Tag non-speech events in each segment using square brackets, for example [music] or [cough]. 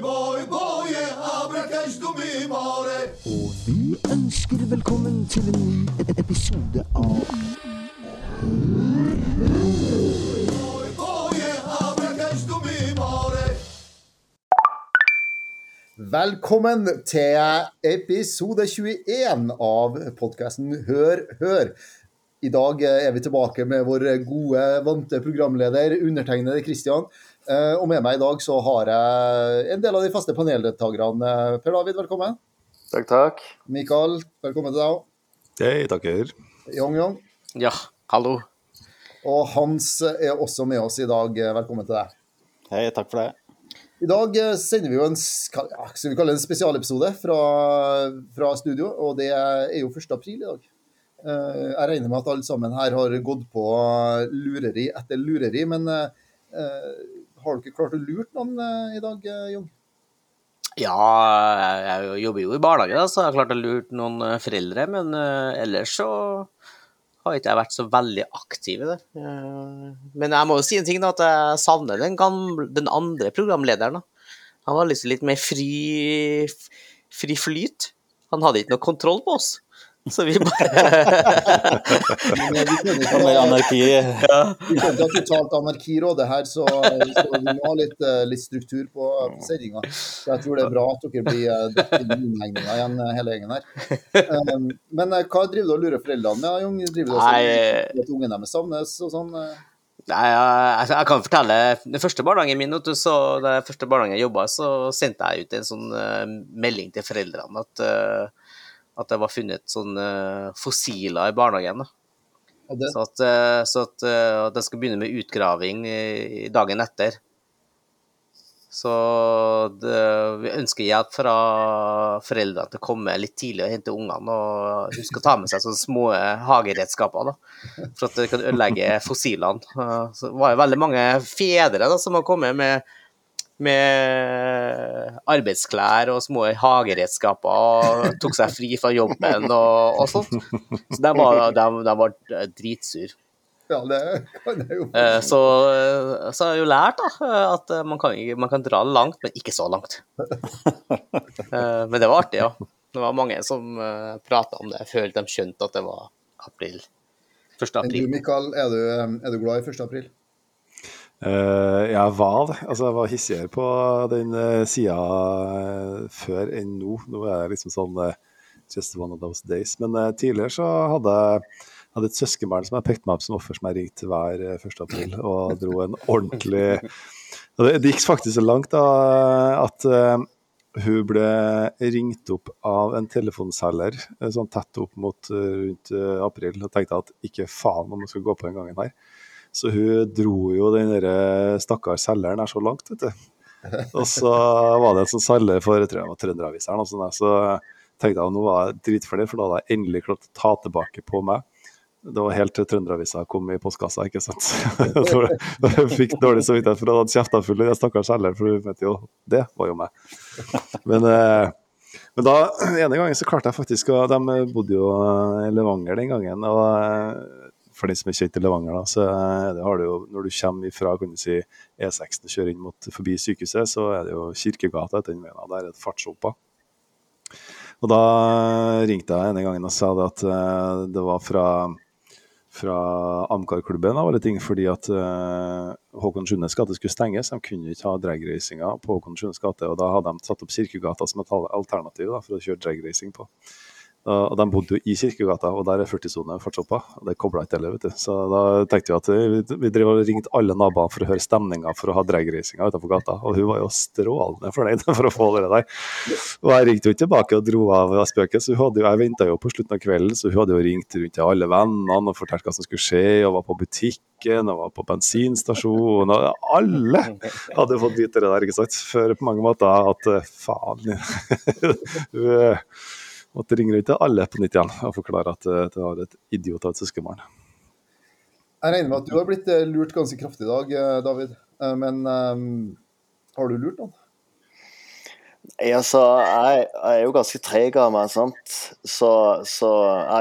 boy, boy, boy, abracash du mi. Og vi ønsker velkommen til en ny e- episode av Boy, boy, abracash du mi. Velkommen til episode 21 av podkasten Hør, hør. I dag er vi tilbake med vår gode, vante programleder, undertegnede Kristian. Eh, Og med meg i dag så har jeg en del av de faste paneldeltakerne. Per David, velkommen. Takk, takk. Mikael, velkommen til deg òg. Hei, takker. Yong Yong. Ja, hallo. Og Hans er også med oss i dag. Velkommen til deg. Hei, takk for det. I dag eh, sender vi jo en, skal vi kalle det en spesialepisode fra, fra studio, og det er jo 1. april i dag. Eh, Jeg regner med at alle sammen her har gått på lureri etter lureri, men eh, du ikke klart å lure noen eh, i dag, eh, Jung? Ja, jeg jobber jo i barnehage, da, så jeg har klart å lure noen eh, foreldre. Men ellers så har ikke jeg vært så veldig aktiv i det. Men jeg må jo si en ting, da, at jeg savner den, gamle, den andre programlederen. da. Han var liksom litt mer fri, fri flyt. Han hadde ikke noe kontroll på oss. Så vi bare [laughs] Men, eh, vi kan ikke ha- anarki. vi kan ikke ha totalt anarkirådet her, så, så vi må ha litt, eh, litt struktur på, sendinga. Så jeg tror det er bra at dere blir dekket dekt inn i innhegninga igjen, eh, hele gjengen her. Um, Men eh, hva driver du og lurer foreldrene med, Jung? Driver du også at ungen deres savnes og sånn? eh? Nei, jeg, jeg kan fortelle Den første barnehagen min, vet du, så jeg første barnehagen jeg jobba, så sendte jeg ut en sånn uh, melding til foreldrene at, eh, at det var funnet sånne fossiler i barnehagen. da. Så at, eh, så at, eh, at jeg skal begynne med utgraving dagen etter. Så det, vi ønsker hjelp fra foreldrene til å komme litt tidlig og hente ungene. Og huske å ta med seg sånne små hageredskaper da, for at det kan ødelegge fossilene. Eh, Så det var jo veldig mange fedre da, som har kommet med, med arbeidsklær og små hageredskaper og tok seg fri fra jobben og, og sånt. Så de var, de, de var dritsur. ja, det kan jeg jo Eh, Så, eh, så har jeg jo lært da, at eh, man kan, man kan dra langt, men ikke så langt. [laughs] Men det var artig, ja. Det var mange som prata om det. Jeg følte de skjønte at det var april. 1. Men du, april. Mikael, er du, er du glad i 1. april? Eh, jeg var det. Altså, jeg var hissigere på den uh, sida før enn nå. Nå er jeg liksom sånn eh, just one of those days. Men eh, tidligere så hadde jeg hadde et søskenbarn som jeg pekte meg opp som offer som jeg ringte hver eh, 1. april, og dro en ordentlig [laughs] Det, gikk faktisk så langt da at eh, hun ble ringt opp av en telefonselger eh, sånn tett opp mot eh, rundt eh, april, og tenkte at ikke faen om hun skal gå på den gangen her. Så hun dro jo den der eh, stakkars selgeren her så langt, vet du. Og så var det en sånn selger for jeg tror det var Trønderaviseren, og sånn der, så tenkte jeg at nå var jeg dritfornøyd, for da hadde jeg endelig klart å ta tilbake på meg. Det var helt til Trønderavisa kom i postkassa, ikke sant. [laughs] Jeg fikk dårlig samvittighet for at jeg hadde kjefta full i den stakkars selgeren, for du vet jo, det var jo meg. Men, eh, men da, ene gangen så klarte jeg faktisk å De bodde jo eh, i Levanger den gangen. og for de som er kjent i Levanger, da, så er det, har du jo, når du kommer fra kan du si, E6 og kjører inn mot, forbi sykehuset, så er det jo Kirkegata etter den veien. Der er det fartshoppa. Og da ringte jeg en gangen og sa det at eh, det var fra, fra Amcar-klubben av alle ting, fordi at eh, Håkon Sjunes gate skulle stenges. De kunne ikke ha dragracinga på Håkon Sjunes gate, og da hadde de satt opp Kirkegata som et alternativ da, for å kjøre dragracing på. Og de bodde jo i Kirkegata, og der er 40-sone fartshopper. Og det kobla ikke heller, vet du. Så da tenkte vi at vi, drev og ringte alle naboene for å høre stemninga for å ha dragracinga utenfor gata. Og hun var jo strålende fornøyd [laughs] for å få det der. Og jeg ringte jo tilbake og dro av av spøket, så hun hadde jo, jeg venta jo på slutten av kvelden, så hun hadde jo ringt rundt til alle vennene og fortalt hva som skulle skje, og var på butikken og var på bensinstasjonen, og alle hadde fått vite det der, ikke sant. For på mange måter at eh, faen [laughs] Hun eh, måtte ringer rundt til alle på nytt igjen og forklarer at du har et idiot av et søskenbarn. Jeg regner med at du har blitt eh, lurt ganske kraftig i dag, eh, David. Eh, Men um, har du lurt noen? Jeg, altså, jeg, jeg er jo ganske treg av meg, sant. Så, så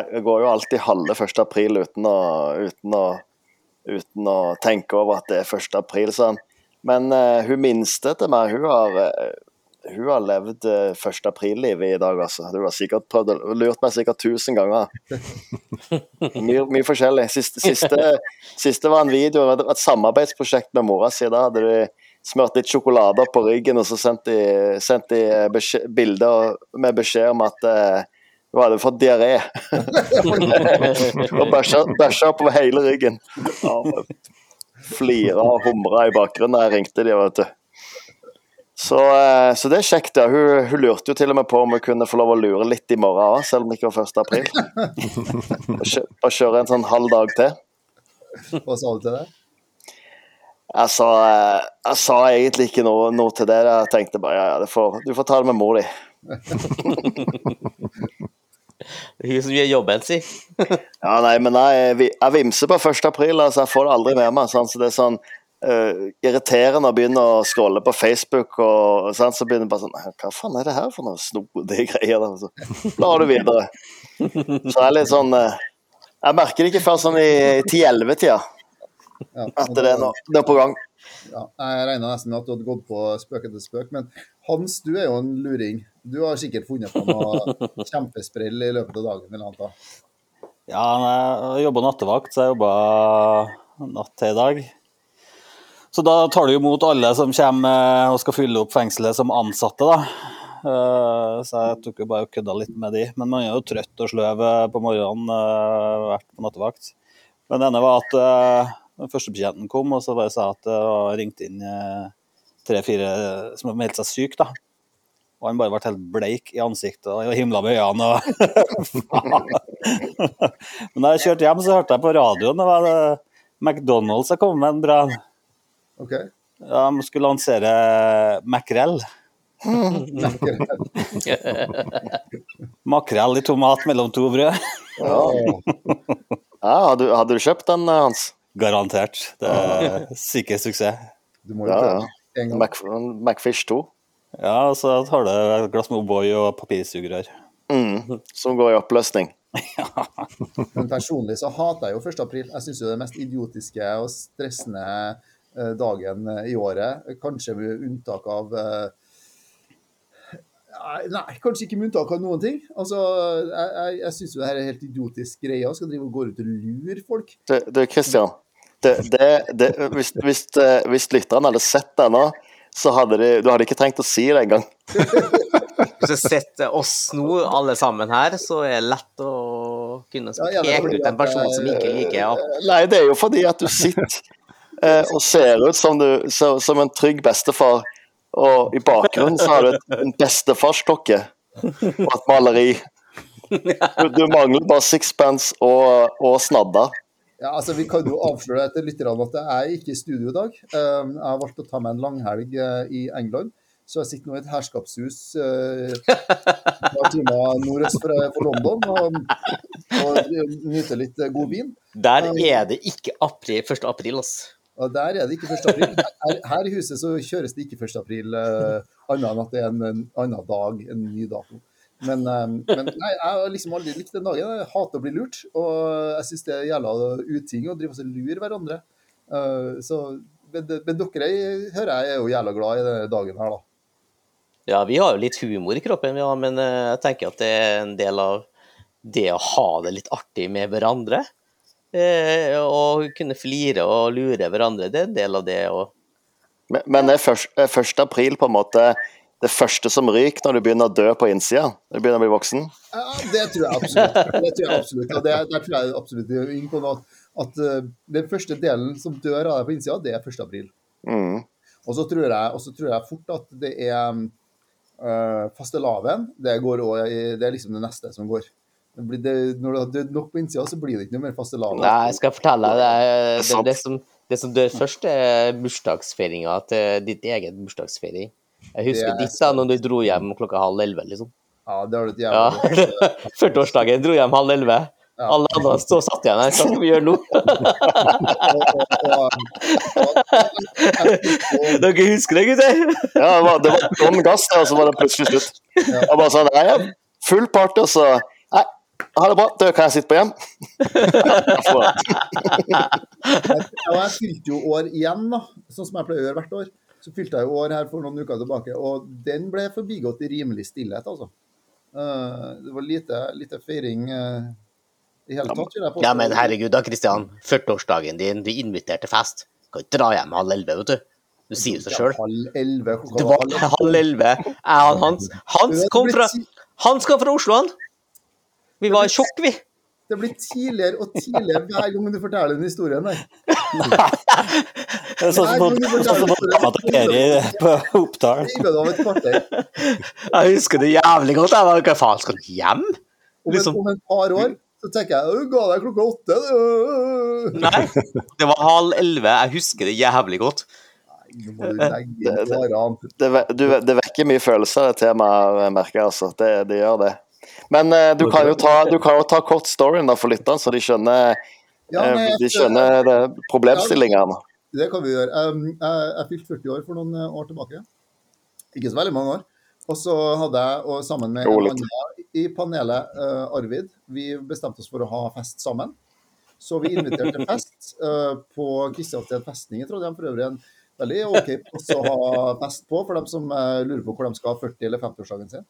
jeg går jo alltid halve 1. april uten å, uten å, uten å tenke over at det er 1. april. Sånn. Men uh, hun minste til meg, hun har, eh, hun har levd eh, 1. april-livet i dag, altså. Du har sikkert prøvd lurt meg sikkert tusen ganger. [laughs] Mye, mye forskjellig. Siste, siste, siste var en video, et, et samarbeidsprosjekt med mora si. Da hadde de smurt litt sjokolade på ryggen, og så sendt de, sendt de bilder med beskjed om at eh, hun hadde fått diaré. [laughs] og bæsja på hele ryggen. Ja, Flira og humra i bakgrunnen da jeg ringte de, vet du. Så, eh, så det er kjekt. ja. Hun, hun lurte jo til og med på om hun kunne få lov å lure litt i morgen òg, selv om det ikke var 1. april. [laughs] Bare kjøre en sånn halv dag til. Hva sa du til det? Jeg sa, eh, jeg sa egentlig ikke noe, noe til det. Jeg tenkte bare ja, ja, det får, du får ta det med mor di. Hun som gjør jobben sin. Ja, nei, men jeg, jeg vimser på 1. april, altså jeg får det aldri med meg. Sånn, så det er sånn eh, irriterende å begynne å scrolle på Facebook, og sånn, så begynner bare sånn Hva faen er det her for noe snodige [laughs] greier? Da? Så blar du videre. Så det er litt sånn uh, Jeg merker det ikke før sånn i 10-11-tida Ja, at det er noe, er på gang. Ja, jeg regna nesten med at du hadde gått på spøk etter spøk, men Hans, du er jo en luring. Du har sikkert funnet på noe [laughs] kjempesprell i løpet av dagen, eller annet? Ja, jeg jobber nattevakt, så jeg jobba natt til i dag. Så da tar du imot alle som kommer og skal fylle opp fengselet som ansatte, da. Eh, Så jeg tok jo bare og kødda litt med de. Men man er jo trøtt og sløv eh, på morgenen, eh, vært på nattevakt. Men det ene var at eh, første betjenten kom og så bare sa at det var ringt inn eh, tre-fire som hadde meldt seg syk, da. Og han bare ble helt bleik i ansiktet og himla med øynene. [laughs] Men da jeg kjørte hjem, så hørte jeg på radioen det var McDonald's jeg kom med en bra OK? De skulle lansere makrell. [laughs] Makrell i tomat mellom to brød. Ja, hadde, du- hadde du kjøpt den, Hans? Garantert. Det er sikker suksess. Du må jo Ja, ja. Mac, Macfish 2, Ja, og så har du et glass med O'boy og papirsugerør. mm, som går i oppløsning. [laughs] Men personlig så hater jeg jo 1. april. Jeg syns jo det er mest idiotiske og stressende dagen eh, i året. Kanskje med unntak av eh, Nei, kanskje ikke med unntak av noen ting. Altså, Jeg, jeg, jeg syns jo det her er helt idiotisk greie. å Skal drive og gå ut og lure folk. Du, du Christian. Det, det, det, hvis, hvis, eh, hvis lytterne hadde sett deg nå, så hadde de, du hadde ikke trengt å si det engang. [laughs] Hvis jeg setter oss nå, alle sammen her, så er det lett å kunne peke ut en person som ikke liker opp Nei, det er jo fordi at du sitter eh, og ser ut som, du, så, som en trygg bestefar, og i bakgrunnen så har du en bestefarsklokke og et maleri. Du, du mangler bare sixpence og, og snadda. Ja, altså Vi kan jo avsløre etter lytterne at jeg er ikke i studio i dag. Um, Jeg har valgt å ta meg en langhelg eh, i England. Så jeg sitter nå i et herskapshus uh, et par timer nordøst for, for London og, og nyter litt eh, god vin. Der er det ikke april, 1. april, altså. Og der er det ikke 1. april. Her, her i huset så kjøres det ikke 1. april, uh, annet enn at det er en, en annen dag, en ny dato. Men, um, men nei, jeg har liksom aldri likt den dagen. Jeg hater å bli lurt. Og jeg syns det er jævla uting å drive og lure hverandre. Uh, så, men, men dere hører jeg er jo jævla glad i denne dagen her, da. Ja, vi har jo litt humor i kroppen, ja, men jeg tenker at det er en del av det å ha det litt artig med hverandre. Eh, og kunne flire og lure hverandre, det er en del av det òg. Men, men er 1. april på en måte det første som ryker når du begynner å dø på innsida? Når du begynner å bli voksen? Ja, det tror jeg absolutt. Det tror jeg absolutt. Og det, der tror jeg absolutt på at, at eh, den første delen som dør av deg på innsida, det er 1. april. Mm. Og så tror jeg, tror jeg fort at det er øh, fastelavn. Det, går også det er liksom det neste som går. Det blir det, når du har dødd nok på innsida, så blir det ikke noe mer fastelavn. Nei, jeg skal fortelle deg, det, det, det, som, det som dør først, er bursdagsfeiringa til ditt eget bursdagsfeiring. Jeg husker er ditt da, når du dro hjem klokka halv elleve, liksom. Ja, det har du et Ja. jævla [laughs] 40-årsdagen dro hjem halv elleve. Ja. Alle andre stå og satt igjen her. Hva skal vi gjøre nå? [laughs] Dere husker det, gutter? Ja, det var, det var gass og så var det plutselig slutt. Jeg bare sa nei, full party, og så Nei, ha det bra, da kan jeg sitte på hjem. [laughs] Jeg fylte jo år igjen, da, sånn som jeg pleier å gjøre hvert år. så fylte jeg jo år her for noen uker tilbake, og den ble forbigått i rimelig stillhet, altså. Eh, det var lite, lite feiring eh, i hele tatt. jeg. Ja, men herregud da, Kristian. 40-årsdagen din, du inviterte til fest. Kan ikke dra hjem halv elleve, vet du. Du sier jo det sjøl. Det var halv elleve. [laughs] Jeg og Hans Hans kom fra, Hans kom fra Oslo, han. Vi var i sjokk, vi. Det blir tidligere og tidligere hver gang du forteller den historien der. Det er sånn som å dama til Peri på Oppdal. Jeg husker det jævlig godt. Jeg var Hva faen, skal du hjem? Om, Liksom. om et par år så tenker jeg du ga deg klokka åtte. du». Nei, det var halv elleve. Jeg husker det jævlig godt. Det. Det, det vekker mye følelser, det temaet, merker jeg. Altså. Det, det gjør det. Men uh, du, kan jo ta, du kan jo ta kort storyen da for lytterne, så de skjønner, Ja, eh, de skjønner det, problemstillingene. Det kan vi gjøre. Um, jeg, jeg fylte 40 år for noen eh, år tilbake. Ikke så veldig mange år. Og så hadde jeg, og sammen med en i panelet, uh, Arvid, vi bestemte oss for å ha fest sammen. Så vi inviterte til fest uh, på Kristiansted festning i Trondheim. For øvrig en veldig OK plass å ha fest på for dem som uh, lurer på hvor de skal ha 40- eller 50-årsdagen sin.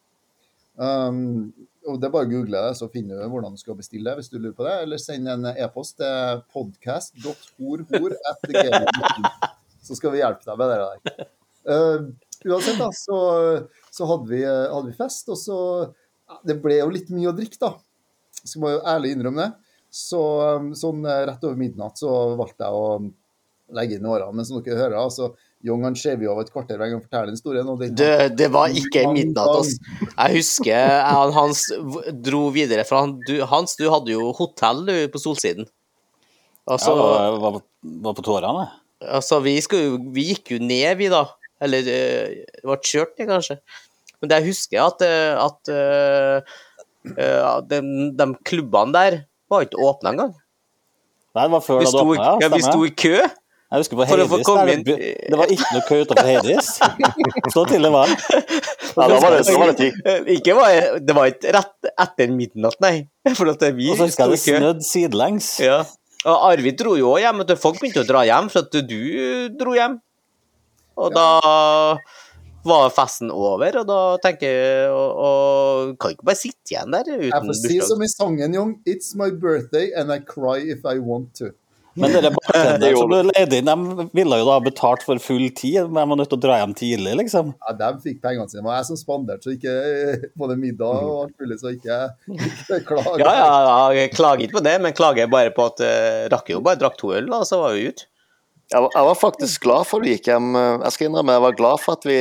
Um, og det er bare å google det, så finner du hvordan du skal bestille det, hvis du lurer på det. Eller send en e-post til podcast.horhor.gmail.com, så skal vi hjelpe deg med det der. Uh, uansett, da, så, så hadde, vi, eh, hadde vi fest, og så Det ble jo litt mye å drikke, da. Så må jeg jo ærlig innrømme det. Så um, sånn eh, rett over midnatt så valgte jeg å legge inn årene. Men som dere hører, altså, Young jo av et kvarter hver gang forteller historien. Og det, Det, det var ikke midnatt. ass. Jeg husker jeg Hans dro videre For han, du, Hans, du hadde jo hotell du, på Solsiden. Altså, Jeg var, var på tårene, jeg. altså vi, skulle, vi gikk jo ned, vi, da. Eller eh, det ble kjørt ned, kanskje. Men det husker at, eh, at uh, eh, de, de klubbene der var ikke åpna engang. Nei, det var før Vi det hadde åpna, ja, ja. vi sto i kø. Jeg husker på Heidis. der, inn. Det, det var ikke noe kø utenfor [laughs] Heidis. Så var det. Ja, da var det, så var det tid. Eh, Ikke var, det var ikke rett etter midnatt, nei. [laughs] For at vi Og så husker jeg det snødd snødde sidelengs. Ja. Og Arvid dro jo også hjem. og. Folk begynte å dra hjem for at du dro hjem. Og da var festen over, og da tenker jeg og, og Kan ikke bare sitte igjen der Jeg får si bursdag. som i sangen, Jung. It's my birthday and I cry if I want to. Men dere Det bartenderne som gjorde du leide inn, de ville jo da ha betalt for full tid. Men de var nødt til å dra hjem tidlig, liksom. Ja, De fikk pengene sine. Det var jeg som spanderte, så ikke både middag og alt mulig, så ikke, [laughs] ikke klager. Ja, ja, ja, jeg klager ikke på det, men klager bare på at uh, rakk jo bare drakk to øl, da, så var vi ute. Jeg var, jeg var faktisk glad for at du gikk hjem eh, Jeg skal innrømme, jeg var glad for at vi,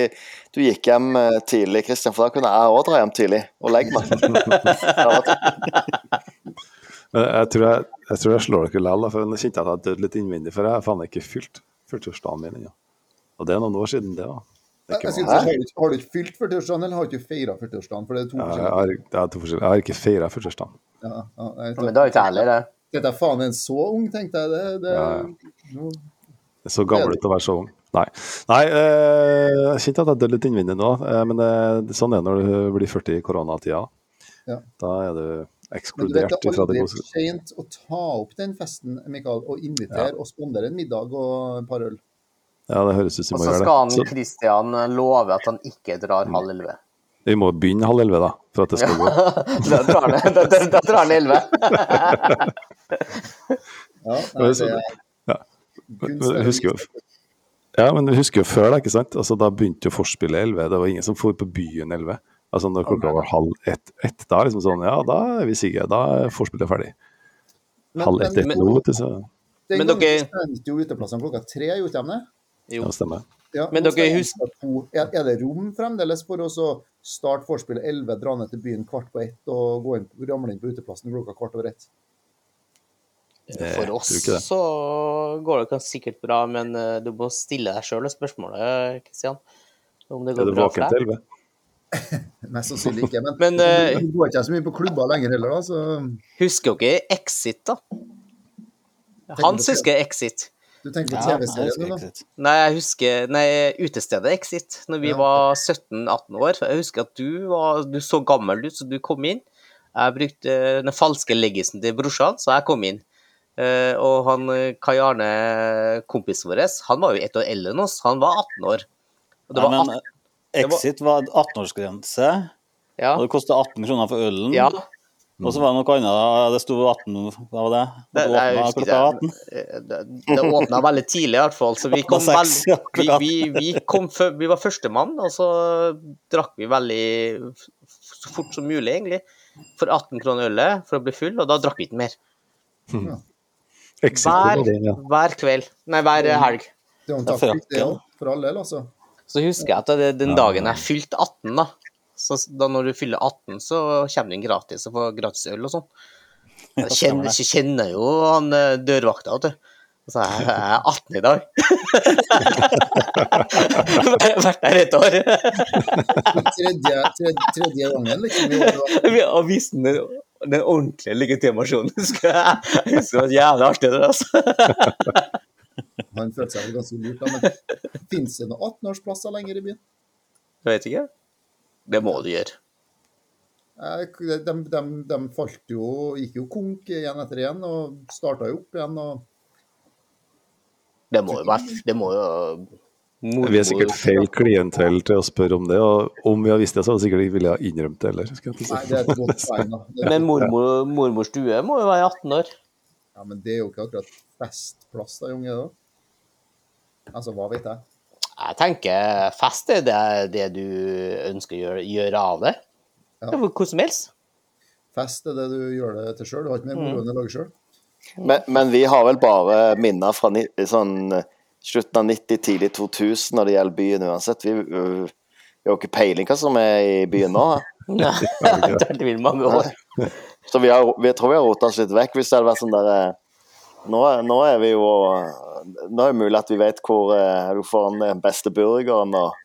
du gikk hjem eh, tidlig, Kristian, for da kunne jeg òg dra hjem tidlig og legge meg. [laughs] Men jeg tror jeg, jeg, tror jeg slår dere likevel, for nå kjente jeg at jeg døde litt innvendig, for jeg har faen ikke fylt 40-årsdagen min ennå. Og det er noen år siden, det, da. Det er Jeg si, har, du, har du ikke fylt 40-årsdagen, eller har du ikke feira 40-årsdagen? For det er to Ja, jeg, forskjellige. har, er to forskjellige. jeg har ikke feira 40-årsdagen. Ja, ja, jeg Men det har ikke jeg heller, det. Dette er faen en så ung, tenkte jeg. Det, det, Ja, nå- det er så gammel ut å være så ung. Nei, Nei eh, jeg kjente at jeg døde litt innvendig nå, eh, men det, sånn er det når du blir 40 i koronatida. Ja. Da er du Men du vet fra det gode. Det er aldri sent å ta opp den festen, Mikael, og invitere og spandere en middag og et par øl. Ja, det høres ut som Og vi så må gjøre skal han det. Så Christian love at han ikke drar halv elleve. vi må begynne halv elleve, da, for at det skal gå. [laughs] Da drar han, elleve. [laughs] Ja, nei, det er ja. Men husker jo Ja, men du husker jo før, da, ikke sant? Altså, da begynte jo forspillet 11. Det var ingen som for på byen 11. Altså når klokka var halv ett, ett da er liksom sånn Ja, da er vi sigge. Da er forspillet ferdig. Men- halv ett, ett nå, vet du, så Den gangen dere- stengte jo uteplassene klokka tre, gjorde de det? Jo. ja, stemmer. Ja, Men dere husker- Er, det rom fremdeles for å starte vorspielet 11, dra ned til byen kvart på ett og gå inn, ramle inn på uteplassen klokka kvart over ett? Eh, For oss så går det sikkert bra, men eh, du må stille deg sjøl spørsmålet, Kristian. Om det Er går du bra våken for til deg. [laughs] Mest sannsynlig ikke. Men, men uh, eh, hun går ikke så mye på klubber lenger heller, da. Så. Husker dere Exit, da? Hans husker Exit. Du tenker på TV-serien, da? Nei, jeg husker nei, utestedet Exit. Når vi ja. var 17-18 år. Jeg husker at du, var, du så gammel ut, så du kom inn. Jeg brukte eh, den falske leggisen til brorsan, så jeg kom inn. Eh, og han Kai Arne, kompisen vår, han var jo ett år eldre enn oss. Han var 18 år. Og det var 18 Exit var 18-årsgrense, ja, og det kosta 18 kroner for ølen. ja. Og så var det noe annet, det sto 18 Hva var det? Det, Det jeg åpna ikke. 18. Eh, Det, det åpna veldig tidlig, i hvert fall. Så vi kom, Åpna veld, seks, ja, vi, vi, vi, kom vi var førstemann, og så drakk vi veldig så fort som mulig, egentlig. For 18 kroner ølet for å bli full, og da drakk vi ikke mer. Exit Hver, hver kveld. Nei, hver helg. Det er jo en Det taktikk, det òg. For all del, altså. Så husker jeg at den dagen jeg fylte 18, da så da når du fyller 18, så kommer du inn gratis og får gratis øl og sånn. Jeg kjenner, jeg kjenner jo han eh, dørvakta, vet du. Og så jeg jeg er 18 i dag. [laughs] Vært der et år. [laughs] Tredje, tredje, tredje gangen, liksom. [laughs] Vi har vist den, den ordentlige legitimasjonen. Husker jeg. Jeg husker det var jævlig artig. Det, altså. Han følte seg vel ganske lurt, da. Men fins det noen 18-årsplasser lenger i byen? Jeg vet ikke. Det må du gjøre. De, de, de falt jo, gikk jo konk igjen etter igjen, og starta jo opp igjen. og Det må jo være Det må jo Vi er sikkert feil klientell til å spørre om det, og om vi har visst det, så hadde vi sikkert ikke ville ha innrømt det heller. Nei, det er et godt poeng, da. Men mormor, mormors stue må jo være 18 år. ja, men det er jo ikke akkurat best plass da, unge. da. Altså, hva vet jeg. Jeg tenker fest er det, det du ønsker å gjøre, gjøre av det. Ja. Det Hvor som helst. Fest er det du gjør det til sjøl. Du har ikke mer moro enn å lage sjøl. Men, men vi har vel bare minner fra ni, sånn slutten av 90, tidlig 2000 når det gjelder byen uansett. Vi, vi har jo ikke peiling hva som er i byen nå. [laughs] Nei, det har vært mange år. Så vi, har, vi tror vi har rota oss litt vekk. Hvis det hadde vært sånn der eh, nå, er- nå er vi jo Nå er det mulig at vi vet hvor eh, du får den beste burgeren og,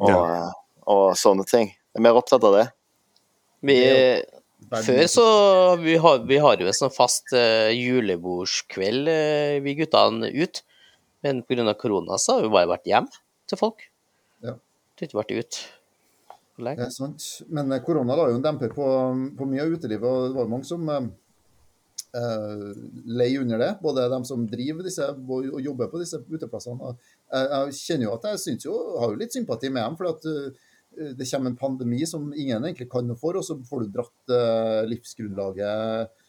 og, Ja. og, og sånne ting. Jeg er mer opptatt av det. Vi, før så vi har, vi har jo en sånn fast uh, julebordskveld, uh, vi guttene ut. Men pga. korona så har vi bare vært hjem til folk. Ja. Vi har ikke vært ut. Lenge. Det er sant. Men eh, korona la jo en demper på, på mye av utelivet, og det var jo mange som eh, eh, lei under det. Både de som driver disse og og jobber på disse uteplassene. Jeg, jeg kjenner jo at jeg synes jo, har jo litt sympati med dem. for at uh, det kommer en pandemi som ingen egentlig kan noe for, og så får du dratt eh, livsgrunnlaget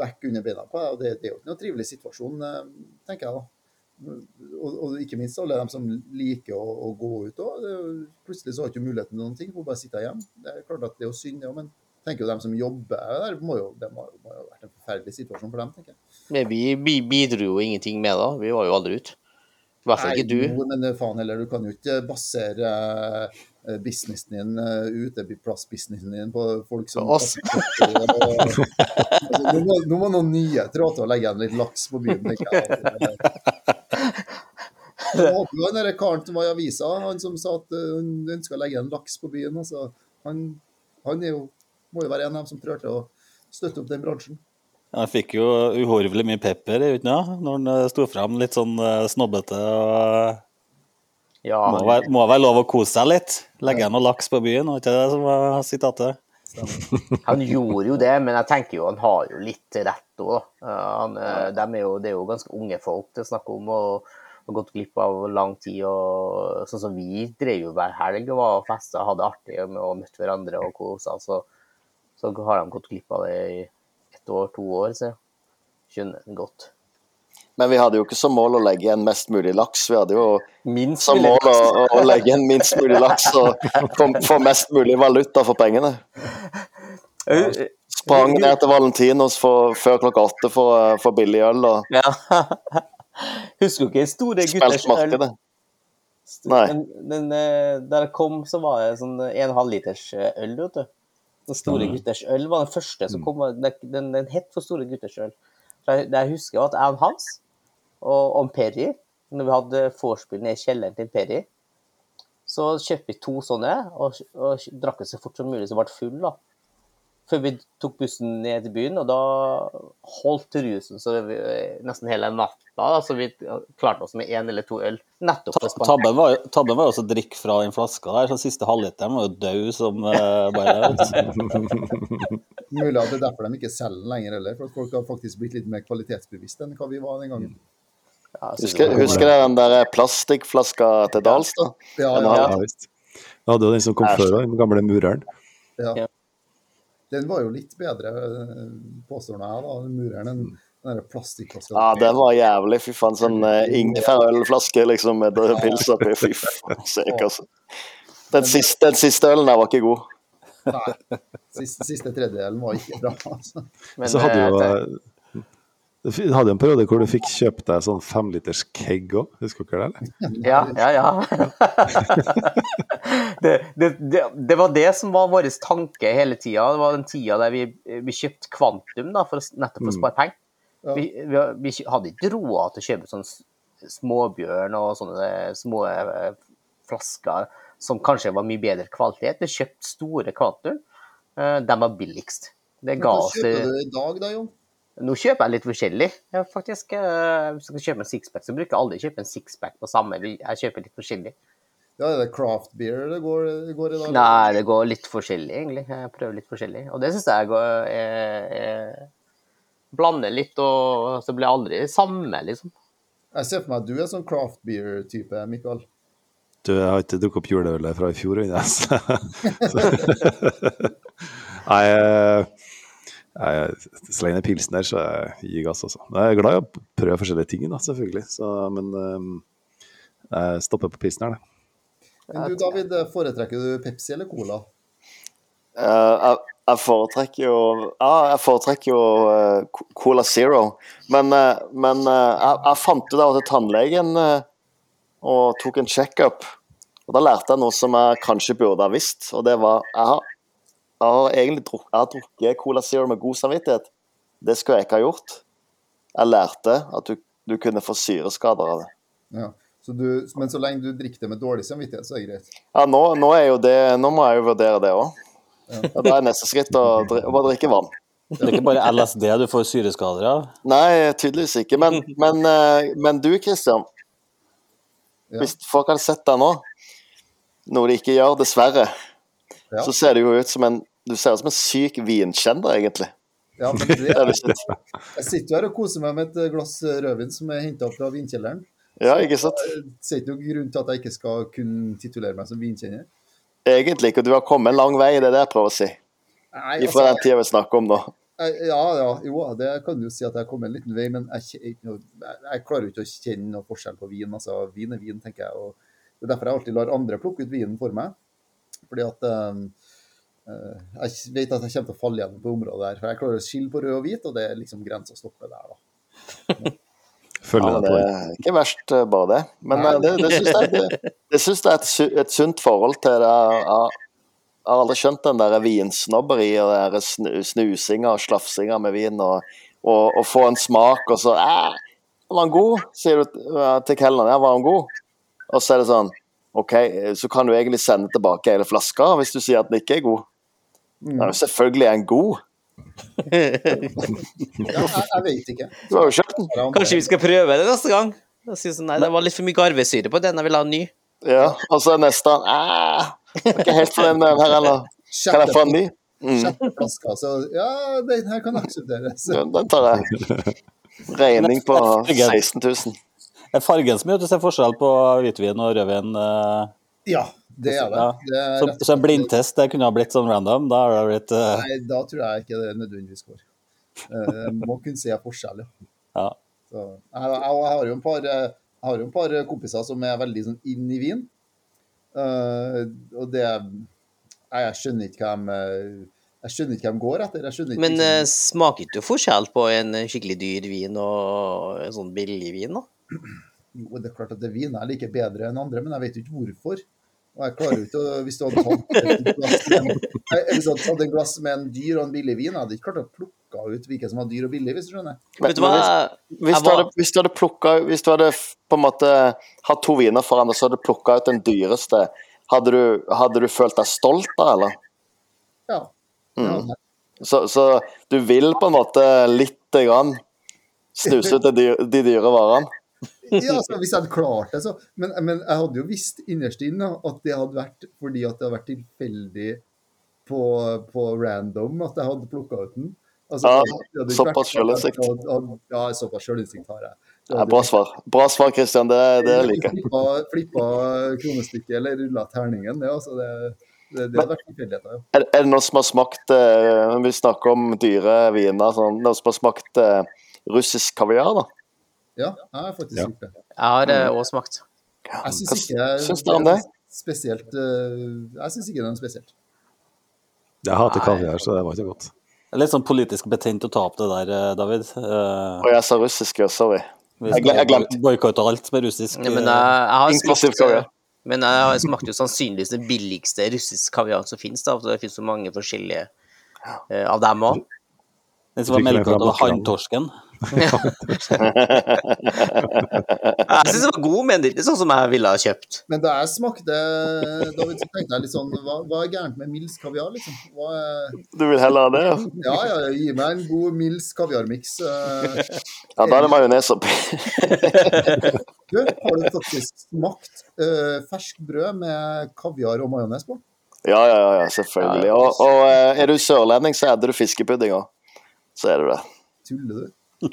vekk under beina på deg. og Det, er jo ikke noe trivelig situasjon, eh, tenker jeg da. Og, og ikke minst alle dem som liker å, å gå ut òg. Plutselig så har ikke muligheten til noen ting, får bare sitte hjemme. Det er klart at det er jo synd, ja, men tenker jo de som jobber der, må jo, det må, jo- må jo ha vært en forferdelig situasjon for dem, tenker jeg. Men vi, vi bidro jo ingenting med da. Vi var jo aldri ute. I hvert fall ikke du. Jo, men eh, faen heller, du kan jo ikke basere eh, businessen din, uh, uteplassbusinessen din på folk som oss. [laughs] altså, nå, må, nå må noen nye trå til å legge igjen litt laks på byen, tenker jeg. [laughs] Jeg håper jo der karen som var i avisa, han som sa at eh, han ønska å legge igjen laks på byen. Altså, han han er jo, må jo være en av dem som prøver til å støtte opp den bransjen. Han fikk jo uhorvelig mye pepper i utna, når han eh, sto fram litt sånn eh, snobbete. og Ja, Må være, må være lov å kose seg litt. Legge igjen noe laks på byen, var ikke det som var sitatet? Han gjorde jo det, men jeg tenker jo han har jo litt rett òg. De er jo, det er jo ganske unge folk det er snakk om, og har gått glipp av lang tid. og Sånn som vi drev jo hver helg og var og festa, hadde artig med å møte hverandre og kosa. Så, så har de gått glipp av det i ett år, to år, så skjønner det godt. Men vi hadde jo ikke som mål å legge igjen mest mulig laks. Vi hadde jo Minst som mål å, å legge igjen minst mulig laks og få, mest mulig valuta for pengene. Jeg Sprang ned til Valentinos for, før klokka åtte for, for billig øl og Ja. Husker du ikke Store gutters øl? Nei. Den, den, eh, der jeg kom, så var det sånn en halvliters eh, øl, vet du. Den store gutters øl var den første som kom. Den, den, het for Store gutters øl. Jeg, jeg husker, var at jeg og Hans og, og Perry, når vi hadde vorspiel nede i kjelleren til Perry, så kjøpte vi to sånne og, og drakk det så fort som mulig, så ble full, da. Før vi tok bussen ned til byen, og da holdt rusen så det, vi- nesten hele natta. Så vi klarte oss med én eller to øl. Nettopp Tabben var, tabben var jo også å drikke fra den flaska der, så siste halvliteren var jo død som uh, bare. [laughs] Mulig at det er derfor de ikke selger den lenger heller, for at folk har faktisk blitt litt mer kvalitetsbevisste enn hva vi var den gangen. Ja, Husker, husker dere den der plastikkflaska til Dalstad? Ja, ja, ja, Ja, visst. Du hadde jo den som kom før, den gamle mureren. ja. Den var jo litt bedre, eh, påstår jeg, da, den mureren, enn den der plastikkflaska. Ja, den var jævlig. Fy faen, sånn uh, ingefærølflaske liksom med pils oppi. Fy faen, sek, altså. Den siste, den siste ølen der var ikke god. Nei, siste, siste tredjedelen var ikke bra. Altså. Men, Så hadde eh, du jo du hadde en periode hvor du fikk kjøpt deg sånn femliters keg òg, husker dere det? eller? Ja, ja, ja. [laughs] det, det, det, det var det som var vår tanke hele tida. Det var den tida der vi, vi kjøpte Kvantum da, for, nettopp for å spare penger. Ja. Vi, vi, vi hadde ikke råd til å kjøpe sånn småbjørn og sånne små eh, flasker som kanskje var mye bedre kvalitet. Vi kjøpte store Kvantum. Eh, De var billigst. Det ga Hva oss det kjøper du i dag, da, Jon? Nå kjøper jeg litt forskjellig, Jeg faktisk. Eh, Hvis jeg skal kjøpe en sixpack, så bruker jeg aldri kjøpe en sixpack på samme. Jeg kjøper litt forskjellig. Ja, det er det craft beer det går, det går i dag? Nei, det går litt forskjellig, egentlig. Jeg prøver litt forskjellig. Og det syns jeg går jeg, jeg Blander litt, og så blir jeg aldri samme, liksom. Jeg ser for meg at du er sånn craft beer-type, Mikael. Du, jeg har ikke drukket opp juleølet fra i fjor ennå. [laughs] [laughs] Nei, eh, så lenge det er pilsen der, så gir jeg gir gass, altså. Jeg er glad i å prøve forskjellige ting, da, selvfølgelig. Så, men eh, jeg stopper på pilsen her, det. Men du, David, foretrekker du Pepsi eller Cola? Uh, jeg, jeg foretrekker jo Ja, jeg foretrekker jo uh, Cola Zero. Men, uh, men jeg, jeg fant ut av til tannlegen og tok en checkup. Og da lærte jeg noe som jeg kanskje burde ha visst, og det var Jeg har, jeg har egentlig drukket, jeg har drukket Cola Zero med god samvittighet. Det skulle jeg ikke ha gjort. Jeg lærte at du, du kunne få syreskader av det. Ja. Så du, men så lenge du drikker det med dårlig samvittighet, så er det greit. Ja, nå, nå, er jo det, nå må jeg jo vurdere det òg. Da er neste skritt å, å bare drikke vann. Det er ikke bare LSD du får syreskader av. Nei, tydeligvis ikke. Men, men, eh, men du, Christian. Ja. Hvis folk hadde sett deg nå, noe de ikke gjør, dessverre, Ja. så ser du jo ut som en du ser ut som en syk vinkjender, egentlig. Ja, men [laughs] det, er jeg sitter jo her og koser meg med et glass rødvin som er henta fra vinkjelleren. Ja, ikke sant? Det er ikke noen grunn til at jeg ikke skal kunne titulere meg som vinkjenner. Egentlig ikke. Du har kommet en lang vei, det er det jeg prøver å si. Nei, Ifra den altså, tida vi snakker om nå. ja, ja, jo, det kan du si at jeg har kommet en liten vei, men jeg, jeg, jeg klarer jo ikke å kjenne noe forskjell på vin. Altså, vin er vin, tenker jeg. og Det er derfor jeg alltid lar andre plukke ut vinen for meg. Fordi at um, eh, jeg vet at jeg kommer til å falle igjen på området der. For jeg klarer å skille på rød og hvit, og det er liksom grensa stopper der, da. [laughs] Følger Ja, det er ikke verst, eh, bare det. Men Nei. eh, det, det syns jeg, det, det synes jeg er et, et sunt forhold til det. Jeg har- aldri skjønt den der vinsnobberiet og den snusinga og slafsinga med vin. Og, og, og få en smak, og så eh, Var han god? sier du eh, til kelneren. Ja, var han god? Og så er det sånn OK, så kan du egentlig sende tilbake hele flaska hvis du sier at den ikke er god. Ja, selvfølgelig er den god. [laughs] Ja, jeg, jeg vet ikke. Du har jo kjøpt den. Kanskje vi skal prøve det neste gang? Jeg synes, nei, det var litt for mye garvesyre på den. Jeg vil ha en ny. Ja, og så er neste eh, jeg er ikke helt fornøyd med den her heller. Kan jeg få en ny? Mm. Flaska, så ja, den her kan aksepteres. Ja, Den tar jeg. Regning på 16 000. Er fargen som gjør at du ser forskjell på hvitvin og rødvin? eh, Ja, det er det. Ja. det er Så, rett- så en blindtest det kunne ha blitt sånn random? Da har det blitt uh... Nei, da tror jeg ikke det nødvendigvis går. Uh, må kunne se forskjell, ja. Ja. Så, jeg, jeg, jeg har jo en par, eh, jeg har jo en par kompiser som er veldig sånn inn i vin. Uh, og det jeg skjønner ikke hva de eh, Jeg skjønner ikke hva de går etter. Jeg ikke Men eh, smaker ikke du forskjell på en skikkelig dyr vin og en sånn billig vin, da? Jo, det er klart at det vin jeg liker bedre enn andre, men jeg vet jo ikke hvorfor. Og jeg klarer jo ikke å Hvis du hadde tatt et glass med en, hvis dyr og en billig vin, jeg hadde ikke klart å plukke ut hvilken som var dyr og billig, hvis du skjønner. Vet du hva? Hvis du, hadde, var- hvis du hadde plukka Hvis du hadde på en måte hatt to viner foran deg, så hadde du plukka ut den dyreste. Hadde du, hadde du følt deg stolt da, eller? Ja. Mm. Så, så du vil på en måte lite grann snuse ut de, de dyre varene? Ja, altså, hvis jeg hadde klart det, så men, men jeg hadde jo visst innerst inne at det hadde vært fordi at det hadde vært tilfeldig på, på random at jeg hadde plukka ut den. Altså, Ja, såpass at- at- Ja, såpass sjølinnsikt har jeg. Ja, bra svar. Bra svar, Christian. Det, det [laughs] liker jeg. Flippa, flippa kronestykket eller rulla terningen. Det, altså, det, det, det hadde vært tilfeldigheter. Er, er det noen som har smakt eh, Vi snakker om dyre viner. Sånn, noen som har smakt eh, russisk kaviar, da? Ja, jeg har faktisk Ja. gjort det. Jeg har òg smakt. Jeg syns ikke syns dere om det? spesielt eh, Jeg syns ikke det er noe spesielt. Jeg hater kaviar, så det var ikke godt. Det er litt sånn politisk betent å ta opp det der, eh, David. Eh, Og jeg sa russisk, ja. Sorry. Jeg jeg glemte. boikotte alt er russisk. Ja, men jeg, jeg har smakt kaviar. Men jeg har smakt jo sannsynligvis det billigste russisk kaviar som finnes. da, for Det finnes så mange forskjellige uh, av dem òg. Den som var melka av Bakkeland. hanntorsken. [laughs] Jeg syns det var god, men det er ikke sånn som jeg ville ha kjøpt. Men da jeg smakte David, så tenkte jeg litt sånn Hva, hva er gærent med Mils kaviar, liksom? Hva er, Du vil heller ha det? Ja, ja, ja, gi meg en god Mils kaviarmiks. Uh, ja da er det majones oppi. [laughs] Du, har du faktisk smakt uh, ferskt brød med kaviar og majones på? Ja, ja, ja, selvfølgelig. Og, og uh, er du sørlending, så er du fiskepudding òg. Så er det det. Tuller du?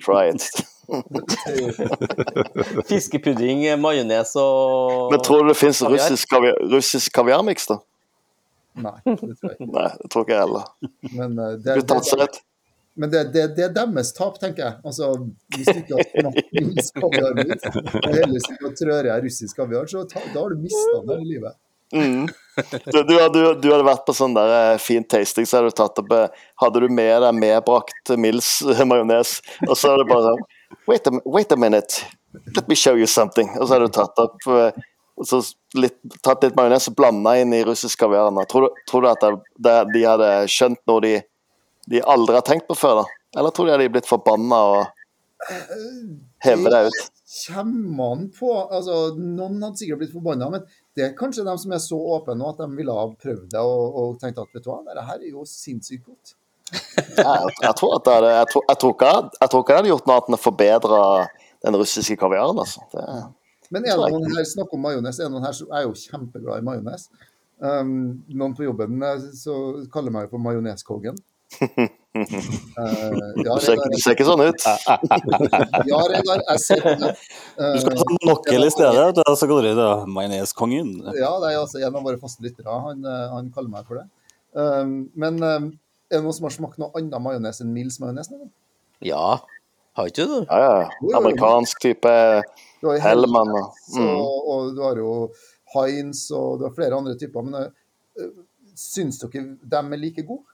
Try it. [laughs] Fiskepudding, majones og Men tror du det fins russisk, kaviar, russisk kaviarmiks, da? Nei, det tror jeg ikke. Nei, det tror ikke jeg heller. Men, uh, det, det, men det, det, det er deres tap, tenker jeg. Altså, hvis du ikke har Mils kaviarmiks, og heller sitter og trør i russisk kaviar, så ta, da har du mista det i livet. Mm. [laughs] Du, du, du, du hadde vært på sånn der eh, fin tasting, så hadde du tatt opp eh, Hadde du med deg medbrakt Mills eh, majones, og så er det bare sånn wait a, wait a minute, let me show you something. Og så hadde du tatt opp litt, tatt litt majones og blanda inn i russisk kaviar. Tror, du- tror du at det, det, de hadde skjønt noe de, de aldri har tenkt på før? da? Eller tror du de hadde blitt forbanna og hevet det ut? Kommer an på altså, Noen hadde sikkert blitt forbanna, men det er kanskje de som er så åpne nå at de ville ha prøvd det og, og tenkt at vet du hva, dette her er jo sinnssykt godt. [laughs] Jeg, jeg, tror at det jeg, tror, jeg, tror ikke, jeg tror ikke det hadde gjort noe at den forbedra den russiske kaviaren. altså. Det, Men er det noen her snakker om majones? Er det noen her som er jo kjempeglad i majones? Um, noen på jobben eh, så kaller meg for majoneskongen. [laughs] Uh, ja, du, ser, du ser ikke sånn ut. ja, Reidar, jeg ser det. Du skal ha nokkel i stedet, og så går det majoneskongen. ja, det er altså en av våre faste lyttere. Han, eh, han kaller meg for det. Men er det noen som har smakt noe annet majones enn Mills majones? Ja, har ikke du? Ja, ja. Amerikansk type og mm. og, og du har jo Heinz og du har flere andre typer. Men uh, syns dere de er like gode?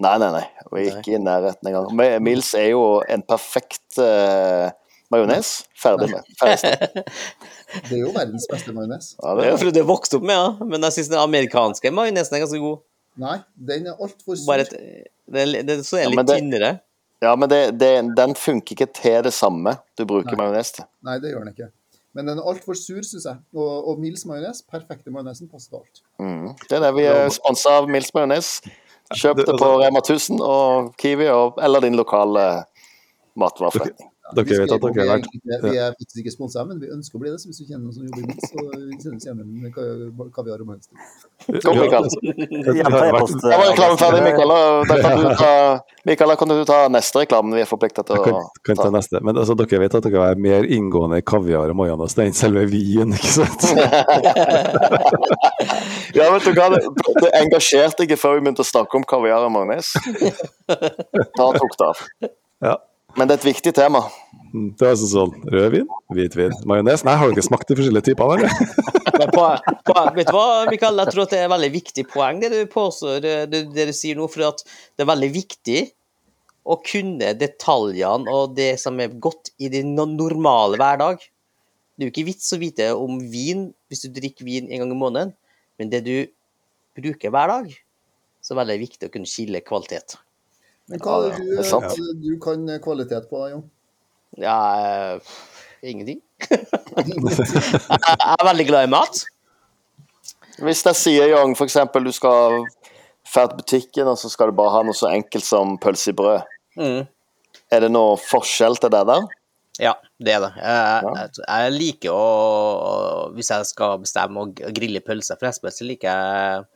Nei, nei, nei. Vi er ikke i nærheten engang. Men Mills er jo en perfekt uh, majones. Ferdig med. [laughs] Ferdig. Det er jo verdens beste majones. Ja, Det det er jo fordi du har vokst opp med ja. men jeg syns den amerikanske majonesen er ganske god. Nei, den er altfor sur. Bare et, det, det, så er den men litt det- tynnere. Ja, men det, det, den funker ikke til det samme du bruker majones til. Nei, det gjør den ikke. Men den er altfor sur, syns jeg. Og, og Mils majones, perfekte majonesen, passer til alt. Mm. Det er det vi er sponsa av Mills majones. Kjøp det på Rema 1000 og Kiwi eller din lokale matvareforretning. Dere vet at dere har er vært Vi er faktisk ikke sponsa, men vi ønsker å bli det. Så hvis du kjenner noen som jobber i så sendes gjerne en kaviar og magnus. Kom, Mikael. Da var reklamen ferdig, Mikael. Da kan du ta, Mikael, kan du ta neste reklame vi er forplikta til å kan, kan ta ta. neste. Men altså, dere vet at dere er mer inngående i kaviar og majones enn selve vinen, ikke sant? [laughs] Ja, vet du hva, det, det engasjerte ikke før vi begynte å snakke om kaviar [laughs] og majones. Da tok det av. Ja. Men det er et viktig tema. Det er altså sånn rødvin, hvitvin, majones. Nei, har dere smakt de forskjellige typene, eller? [laughs] Men på, på, vet du hva, Mikael, jeg tror at det er et veldig viktig poeng det du påstår, det, det du sier nå. For at det er veldig viktig å kunne detaljene og det som er godt i din normale hverdag. Det er jo ikke vits å vite om vin hvis du drikker vin en gang i måneden, men det du bruker hver dag, så er det veldig viktig å kunne skille kvalitet. Men hva er det Ja, du, det er hva er det du kan kvalitet på, Jon? Ja, eh, ingenting. [laughs] jeg er veldig glad i mat. Hvis jeg sier, Young, f.eks. du skal dra til butikken, og så skal du bare ha noe så enkelt som pølse i brød. Mm. Er det noe forskjell til det der? Ja, det er det. Jeg, jeg, jeg liker å Hvis jeg skal bestemme å grille pølser, for jeg så liker jeg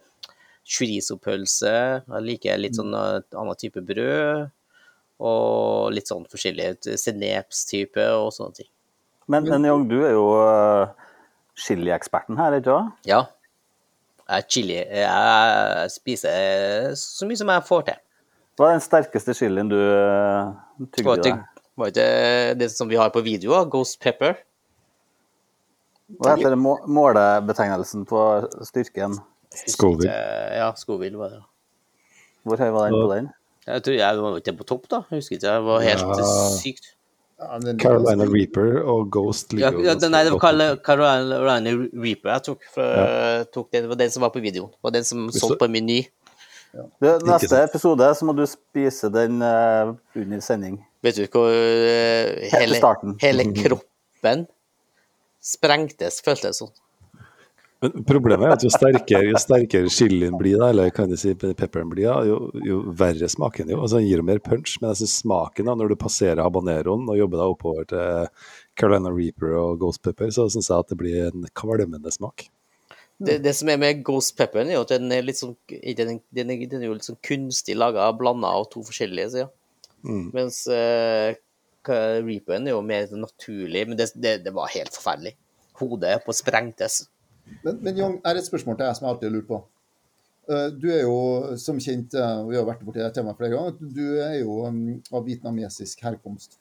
chorizo-pølse. Jeg liker litt sånn eh, annen type brød. Og litt sånn forskjellig senepstype og sånne ting. Men, men du er jo uh, chilieksperten her, ikke sant? Ja. Jeg chili Jeg spiser så mye som jeg får til. Hva er den sterkeste chilien du tygde i deg? var ikke det som vi har på video, Ghost Pepper? Hva heter det målebetegnelsen på styrken? Scoville. Eh, Ja, Scoville var det. Hvor høy var den på den? Jeg tror jeg var ikke på topp, da. Jeg husker ikke. Det var helt Ja. sykt. Ja, Carolina Reaper og Ghost Ja, ligger ja, nei, det var Carolina Reaper jeg tok. For, tok den, det var den som var på videoen. Det var den som solgte på Meny. Ja. neste episode så må du spise den uh, under sending. Vet du hvor uh, hele, hele kroppen sprengtes, føltes det sånn. Men problemet er at jo sterkere, jo sterkere chilien blir, da, eller kan du si pepperen blir, da, jo, jo verre smaker den jo. Altså, den gir jo mer punch, men jeg synes smaken da, når du passerer habaneroen og jobber deg oppover til Carolina Reaper og Ghost Pepper, så syns jeg at det blir en kvalmende smak. Det, det som er med Ghost Pepperen, er jo at den er litt sånn den, den, er, den er jo litt sånn kunstig laga, blanda av to forskjellige sider. Mm. Mens uh, Reaperen er jo mer naturlig, men det, det, det var helt forferdelig. Hodet på sprengtes. Men, men Jong, er et spørsmål til jeg som jeg alltid har lurt på. Eh, Du er jo som kjent, eh, og vi har vært borti det temaet flere ganger, du er jo um, av vietnamesisk herkomst.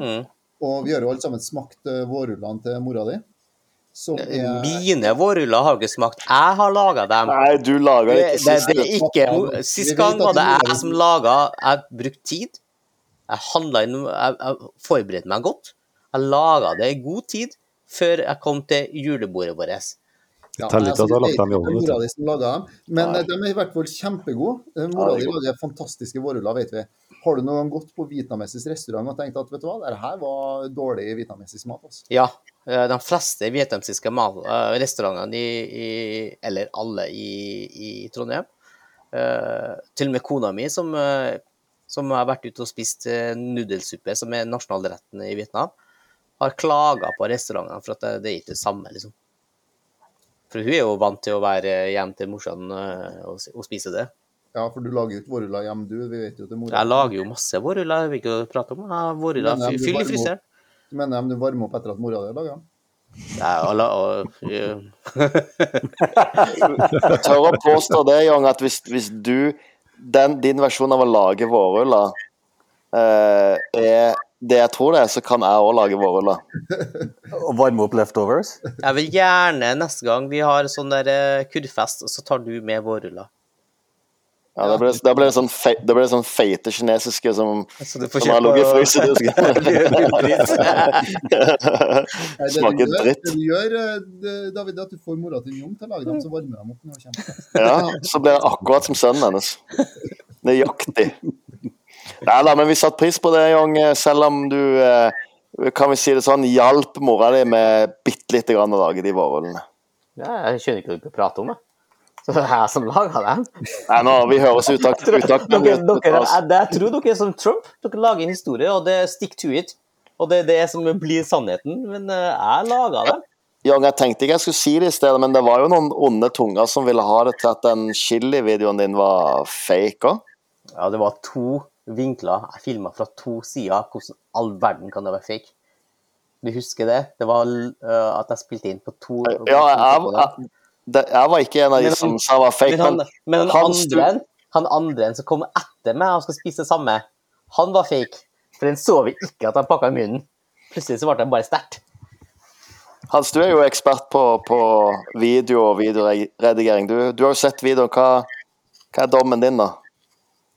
Mm. Og vi har jo alle sammen smakt uh, vårrullene til mora di. Som er Mine vårruller har ikke smakt. Jeg har laga dem. Nei, du lager Det, det ikke det, sist. det er ikke Sist gang var det jeg som laga Jeg brukte tid. Jeg handla inn Jeg, jeg forberedte meg godt. Jeg laga det i god tid før jeg kom til julebordet vårt. Ja, teller ikke at du har lagt dem i er ovnen, Mora di som lager dem. Men Nei. de er i hvert fall kjempegode. Eh, Mora di lager fantastiske vårruller, vet vi. Har du noen gang gått på vietnamesisk restaurant og tenkt at vet du hva, dette her var dårlig vietnamesisk mat? Altså. Ja. eh, De fleste vietnamesiske eh, restaurantene i, i Eller alle i, i Trondheim. eh, til og med kona mi, som, eh, som har vært ute og spist eh, nudelsuppe, som er nasjonalretten i Vietnam, har klaga på restaurantene for at det, det er ikke det samme, liksom. For hun er jo vant til å være hjemme til morsan eh, og, og spise det. Ja, for du lager jo ikke vårruller hjemme, du. Vi vet jo til mora. Jeg lager jo masse vårruller, jeg vil ikke prate om. Jeg Vårruller Men, du fyll i fryseren. Du mener de du varmer opp etter at mora di har laga dem? Ja. Jeg tør å påstå det, Young, at hvis, hvis du den, Din versjon av å lage vårruller eh, er det jeg tror det er, så kan jeg òg lage vårruller. Og varme opp leftovers? Jeg vil gjerne neste gang vi har sånn der eh, kurvfest, så tar du med vårruller. Ja, da blir det, da blir det sånn, fe, det ble sånn feite kinesiske som, som har ligget i frysedisken. [laughs] [laughs] Smaker dritt. det du gjør, eh, David, er at du får mora til Jon til å lage dem, så varmer de opp når hun kommer. Ja, så blir det akkurat som sønnen hennes. Nøyaktig. Nei da, men vi satte pris på det, Young, selv om du eh, kan vi si det sånn, hjalp mora di med bitte lite grann å lage de vårrullene. Ja, jeg skjønner ikke hva du prater om. Jeg. Så det er jeg som lager dem. Nei, nå, vi høres utakt. utakt Dere, dere, jeg, jeg tror dere er som Trump. Dere lager en historie, og det er stick to it. Og det er det som blir sannheten. Men eh, jeg laga dem. Young, jeg tenkte ikke jeg skulle si det i stedet, men det var jo noen onde tunger som ville ha det til at den chili-videoen din var fake òg. Ja, det var to vinkler. Jeg filma fra to sider. Hvordan all verden kan det være fake? Du husker det? Det var uh, at jeg spilte inn på to Ja, jeg, jeg, det- jeg var ikke en av de Men som sa var fake, Men han, men, men han, han andre, han andre som kom etter meg og skal spise det samme, han var fake. For den så vi ikke at han pakka i munnen. Plutselig så ble det bare sterkt. Hans, du er jo ekspert på, på video og videoredigering. Du, du har jo sett videoen. Hva, hva er dommen din, da?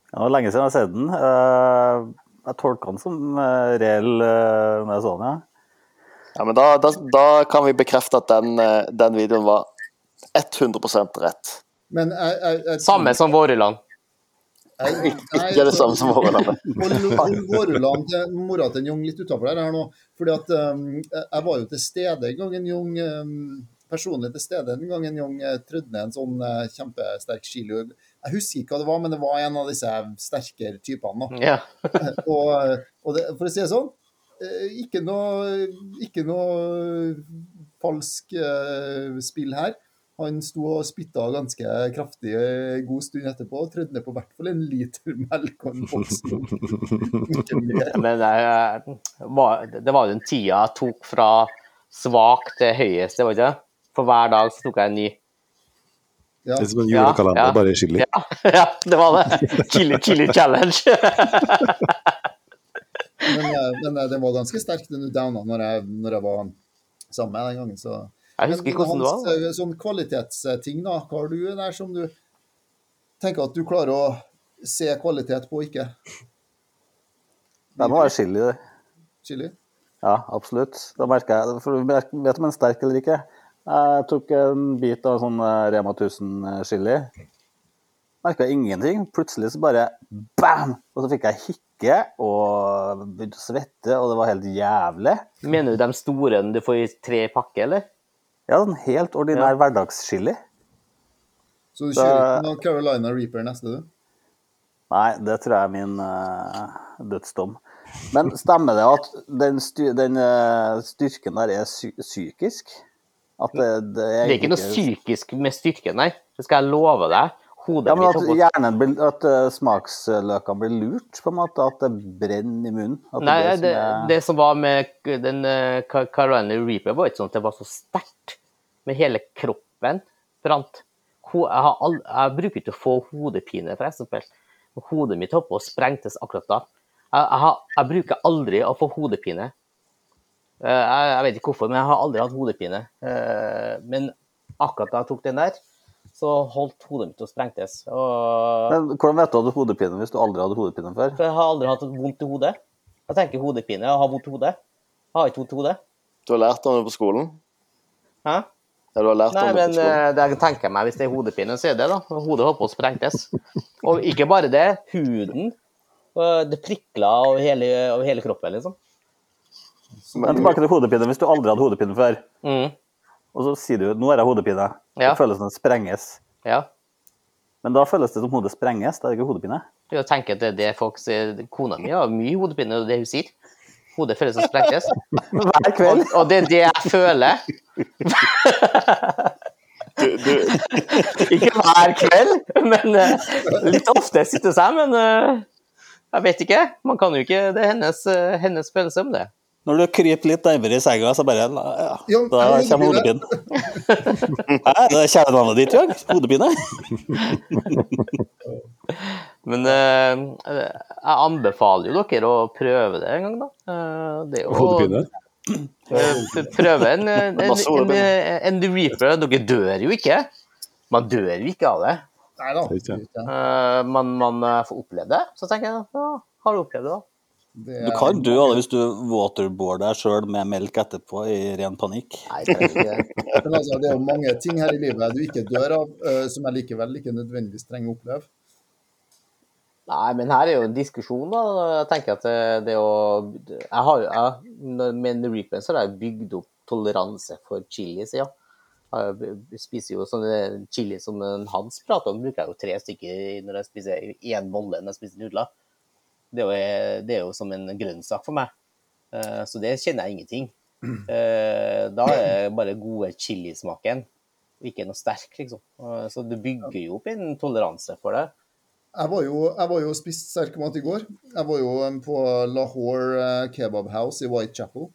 Det var lenge siden jeg har sett den. Eh, Jeg tolka den som eh, reell eh, når jeg så den, ja. Ja, men da, da, da kan vi bekrefte at den, eh, den videoen var 100 rett. Men jeg, jeg, jeg, Samme som Våreland. Ikke det samme som Våreland. [laughs] Vårrullene til mora til Jong litt utafor der her nå. Fordi at um, jeg var jo til stede en gang en Jung um, personlig til stede en gang en Jong eh, trødde ned en sånn uh, kjempesterk chili. Jeg husker ikke hva det var, men det var en av disse sterkere typene. [laughs] Ja. [laughs] Og, og det, for å si det sånn, eh, ikke noe, ikke noe falsk eh, spill her. Han sto og spytta ganske kraftig en god stund etterpå og trødde ned på hvert fall en liter [laughs] melk og en boks. Men det, var, det var den tida jeg tok fra svak til høyest, det ikke? For hver dag så tok jeg en ny. Ja. Det er som en Ja, julekalender, ja. bare chili. Ja, [laughs] ja det var det. Chili, chili challenge. [laughs] Men, eh, men eh, den var ganske sterk, den downa, når jeg, når jeg var sammen med den gangen. Så. Jeg husker ikke hvordan det var. Eh, Sånn kvalitetsting, da. Hva har du der som du tenker at du klarer å se kvalitet på, ikke? Det må være chili, det. Chili? Ja, absolutt. Da merker jeg For du vet om den er sterk eller ikke. Jeg tok en bit av sånn eh, Rema 1000-chili. Merka ingenting. Plutselig så bare bam! Og så fikk jeg hikke og begynte å svette, og det var helt jævlig. Mener du de store du får i tre pakker, eller? Ja, en helt ordinær Ja. hverdagschili. Så du kjører ikke noe Carolina Reaper neste, du? Nei, det tror jeg er min uh, dødsdom. Men stemmer det at den, styr den uh, styrken der er psy psykisk? Det, det er, ikke noe psykisk med styrken, nei. Det skal jeg love deg. Hodet Ja, men at hjernen blir, at eh, smaksløkene blir lurt, på en måte. At det brenner i munnen. Nei, det, det, som er- det som var med den uh, Carolina Reaper, var ikke sånn at det var så sterkt. Med hele kroppen brant. Jeg, har all jeg bruker ikke å få hodepine, for eksempel. Hodet mitt holdt og sprengtes akkurat da. Jeg, jeg, har, jeg bruker aldri å få hodepine. Eh, jeg, jeg vet ikke hvorfor, men jeg har aldri hatt hodepine. Eh, men akkurat da jeg tok den der, så holdt hodet mitt og sprengtes. Og Men hvordan vet du at du hadde hodepine hvis du aldri hadde hodepine før? for jeg har aldri hatt vondt i hodet. Jeg tenker hodepine, jeg har vondt i hodet. Jeg har ikke vondt i hodet. Du har lært om det på skolen? Hæ? Ja, du har lært Nei, om det men på skolen. eh, det jeg tenker meg, hvis det er hodepine, så er det da. Hodet holdt på å sprengtes. Og ikke bare det, huden. Det prikla over hele, over hele kroppen, liksom. Men tilbake til hodepine. Hvis du aldri hadde hodepine før, Mm. og så sier du 'nå har jeg hodepine', Ja. det føles som det sprenges. Ja. Men da føles det som hodet sprenges, da er det ikke hodepine. Jeg tenker at det er det folk sier. Kona mi har mye hodepine, og det hun sier. Hodet føles som sprenges. [laughs] Hver kveld. Og, og det er det jeg føler. Du, du, [laughs] Ikke hver kveld, men uh, litt ofte sitter seg. Men eh, jeg vet ikke. Man kan jo ikke Det er hennes, uh, hennes følelse om det. Når du kryper litt nærmere i senga, så bare ja, Ja, Da kommer hodepinen. [laughs] Hæ, det er kjælenavnet ditt, Jørg? Hodepine? [laughs] Men eh, jeg anbefaler jo dere å prøve det en gang, da. Eh, det er jo- Hodepine. Eh, Prøve en, [laughs] en, en, en, en reaper. Dere dør jo ikke. Man dør jo ikke av det. Nei da. Eh, man, man eh, får oppleve det. Så tenker jeg ja, har du opplevd det, da? Det Du er- kan dø av det hvis du waterboarder deg sjøl med melk etterpå i ren panikk. Nei, det er ikke det. Men altså, det er jo mange ting her i livet du ikke dør av, eh, som jeg likevel ikke nødvendigvis trenger å oppleve. Nei, men her er jo en diskusjon, da. Jeg tenker at det, det å jeg har, jo- Med en repenser har jeg bygd opp toleranse for chili, sier ja. Jeg spiser jo sånne chili som Hans prater om, bruker jeg jo tre stykker når jeg spiser én bolle når jeg spiser nudler. Det er, jo, det er jo som en grønnsak for meg. Eh, Så det kjenner jeg ingenting. [clears throat] Eh, Da er det bare gode chilismaken, ikke noe sterk, liksom. Eh, Så du bygger jo opp en toleranse for det. Jeg var jo, jeg var jo og spiste sterk mat i går. Jeg var jo eh, på Lahore eh, Kebab House i Whitechapel.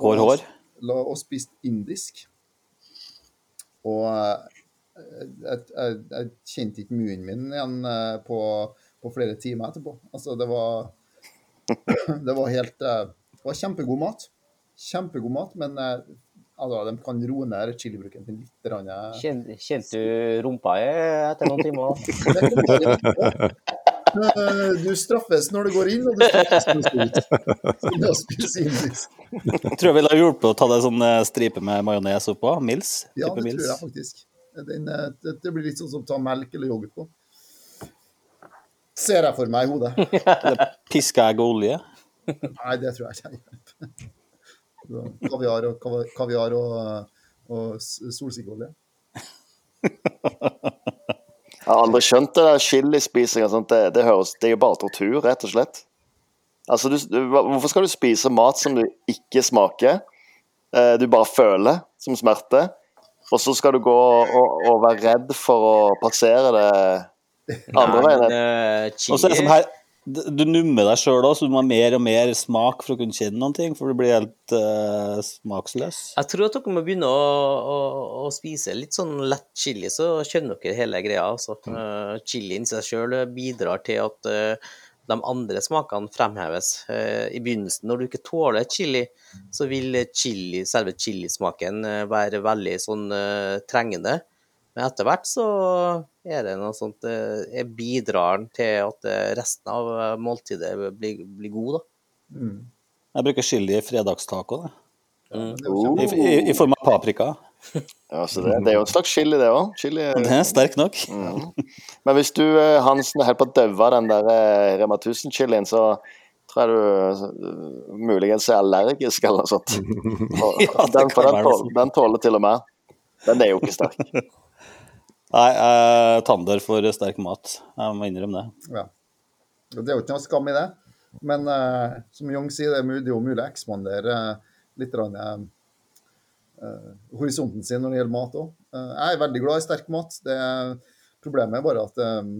Hår, hår. Og spist indisk. Og eh, jeg, jeg, jeg kjente ikke munnen min igjen eh, på, på flere timer etterpå. Altså, det var [clears throat] Det var helt eh, Det var kjempegod mat. Kjempegod mat, men eh, altså, de kan roe ned chilibruken til litt. eh. Kjente, kjente du rumpa etter noen timer? [laughs] Eh, Du straffes når du går inn, og du straffes når du skal ut. Jeg. Tror jeg ville ha hjulpet å ta deg sånn stripe med majones oppå. Mils. Ja, det Mils. tror jeg faktisk. Den, det, det blir litt sånn som å ta melk eller yoghurt på. Ser jeg for meg i hodet. Piska egg og olje. Nei, det tror jeg ikke Kaviar og, kavi- kaviar og, og solsikkeolje. jeg har aldri skjønt det der chilispisinga. Det, det, høres, det er jo bare tortur, rett og slett. Altså, du, du, hvorfor skal du spise mat som du ikke smaker? Eh, du bare føler som smerte? Og så skal du gå og, og være redd for å passere det andre veien. Eh, Og så er det sånn her, du nummer deg sjøl òg, så du må ha mer og mer smak for å kunne kjenne noen ting, for du blir helt uh, smaksløs. Jeg tror at dere må begynne å, å, å spise litt sånn lett chili, så skjønner dere hele greia. Altså. Uh, chilien i seg sjøl bidrar til at uh, de andre smakene fremheves. Uh, I begynnelsen, når du ikke tåler chili, så vil chili, selve chilismaken eh, være veldig sånn eh, trengende. Men etter hvert så er det noe sånt eh, Jeg bidrar til at eh, resten av eh, måltidet blir, blir god, da. Jeg bruker chili i fredagstaco, det. Oh. I, i, I form av paprika. Ja, så det, det er jo en slags chili, det òg. Chili [laughs] Det er sterk nok. Men hvis du, Hansen, er helt på å daue den der Rema 1000-chilien, så tror jeg du muligens er allergisk eller noe sånt. [laughs] Og Ja, den, den, tåler, den tåler til og med. Den er jo ikke sterk. [laughs] Nei, eh, tander for sterk mat. Jeg må innrømme det. Ja. Og Det er jo ikke noe skam i det. Men eh, som Young sier, det er, mu- det er jo mulig å ekspandere eh, litt rann, eh, horisonten sin når det gjelder mat òg. jeg er veldig glad i sterk mat. Det, problemet er bare at eh,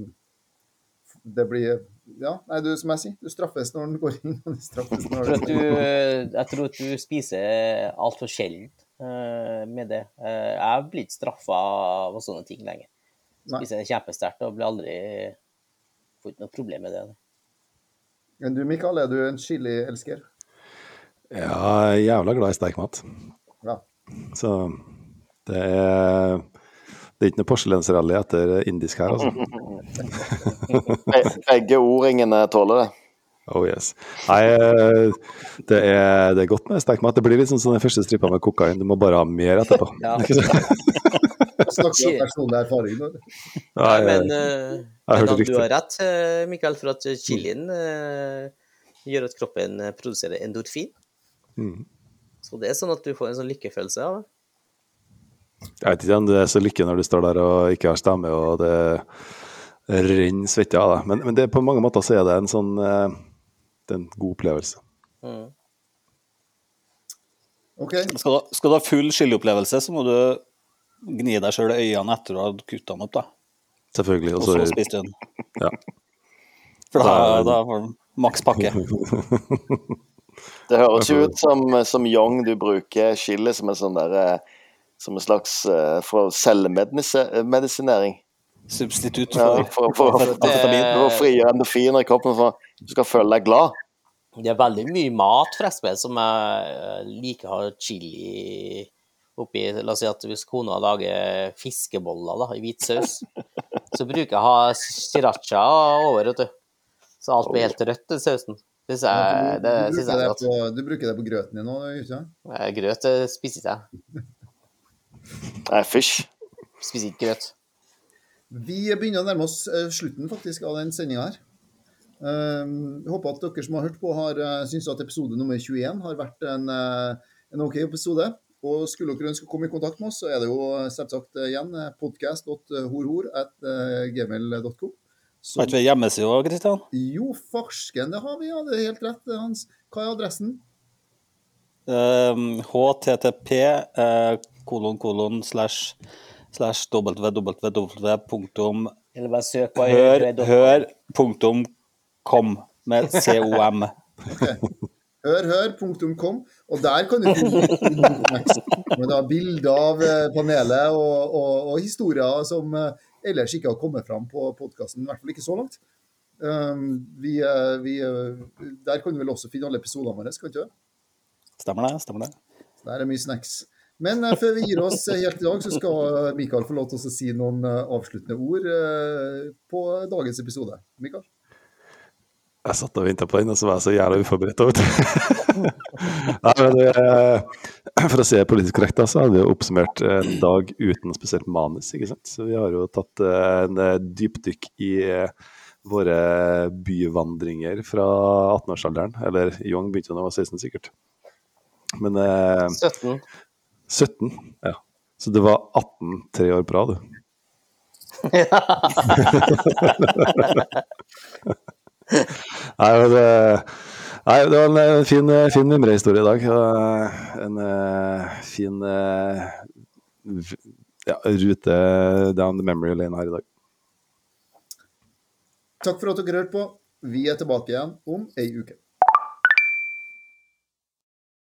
det blir Ja, nei, du, som jeg sier, du straffes når den går inn, og du straffes Jeg når tror at du du, jeg tror at du spiser altfor sjelden eh, med det. Eh, jeg blir ikke straffa av sånne ting lenger. Spiser kjempesterkt og blir aldri Får ikke noe problem med det. Men du, Mikael, er du en chilielsker? Ja, jeg er jævla glad i sterk mat. Ja. Så det er Det er ikke noe porselensrally etter indisk her, altså. Begge O-ringene tåler det. Oh yes. Nei, eh, det er, det er godt med sterk mat. Det blir litt sånn som den første strippa med kokain. Du må bare ha mer etterpå. [laughs] Ja. Snakker du om personlig erfaring nå? Nei, men eh, jeg hørte men at du har rett, eh, Mikael, for at chilien uh, gjør at kroppen eh, produserer endorfin. Mm. Så det er sånn at du får en sånn lykkefølelse av det. Jeg vet ikke om det er så lykke når du står der og ikke har stemme, og det renner svette av deg. Men, men det, på mange måter så er det en sånn eh, Det er en god opplevelse. Mm. Okay. Skal du, skal du ha full chiliopplevelse, så må du gni deg sjøl i øynene etter du har kutta den opp, da. Selvfølgelig. Og så du den. ja. For da, da får du maks pakke. Det høres jo ut som, som Young du bruker chili som en sånn der, eh, som en slags uh, for selvmedisinering. Substitutt Ja, for, for, for, for, amfetamin. for å frigjøre endorfiner i kroppen, for du skal føle deg glad. Det er veldig mye mat forresten som jeg eh, liker å ha chili oppi. La oss si at hvis kona lager fiskeboller da, i hvit saus, så bruker jeg å ha sriracha over, vet du. Så alt blir helt rødt i sausen. Synes jeg, det du, bruker jeg er det godt. på, du bruker det på grøten din nå, ikke? Eh, Grøt spiser ikke jeg. Nei, fish. Spiser ikke grøt. Vi begynner å nærme oss eh, slutten faktisk av den sendinga her. Um, jeg håper at dere som har hørt på, har uh, syns at episode nummer 21 har vært en, eh, en OK episode. Og skulle dere ønske å komme i kontakt med oss, så er det jo eh, selvsagt eh, igjen podcast.horhor.gmail.com. Har ikke vi hjemmeside òg, Kristian? Jo, farsken, det har vi, ja. Det er helt rett, Hans. Hva er adressen? Um, HTTP uh, kolon kolon slash slash www. Eller bare søk på hør, [laughs] hør, hør punktum kom med com. hørhør.com, og der kan du finne [laughs] bilder av eh, panelet og, og, og historier som eh, ellers ikke har kommet fram på podkasten, i hvert fall ikke så langt. Um, vi, eh, vi, der kan du vel også finne alle episodene våre, kan du ikke det? Stemmer det? Stemmer det? Der er mye snacks. Men eh, før vi gir oss eh, helt i dag, så skal Mikael få lov til å si noen eh, avsluttende ord eh, på dagens episode. Mikael? Jeg satt og venta på den, og så var jeg så jævla uforberedt. [laughs] Nei, men det, for å si det politisk korrekt, så har vi jo oppsummert en dag uten spesielt manus. ikke sant? Så vi har jo tatt eh, en eh, dypdykk i eh, våre byvandringer fra 18-årsalderen. Eller Young begynte da han var 16, sikkert. Men eh, 17. 17, ja. Så det var 18 tre år på rad, du. [laughs] Nei, men det, nei, det var en eh, fin, fin mimrehistorie i dag. En eh, fin eh, ja, rute down the memory lane her i dag. Takk for at dere hørte på. Vi er tilbake igjen om ei uke.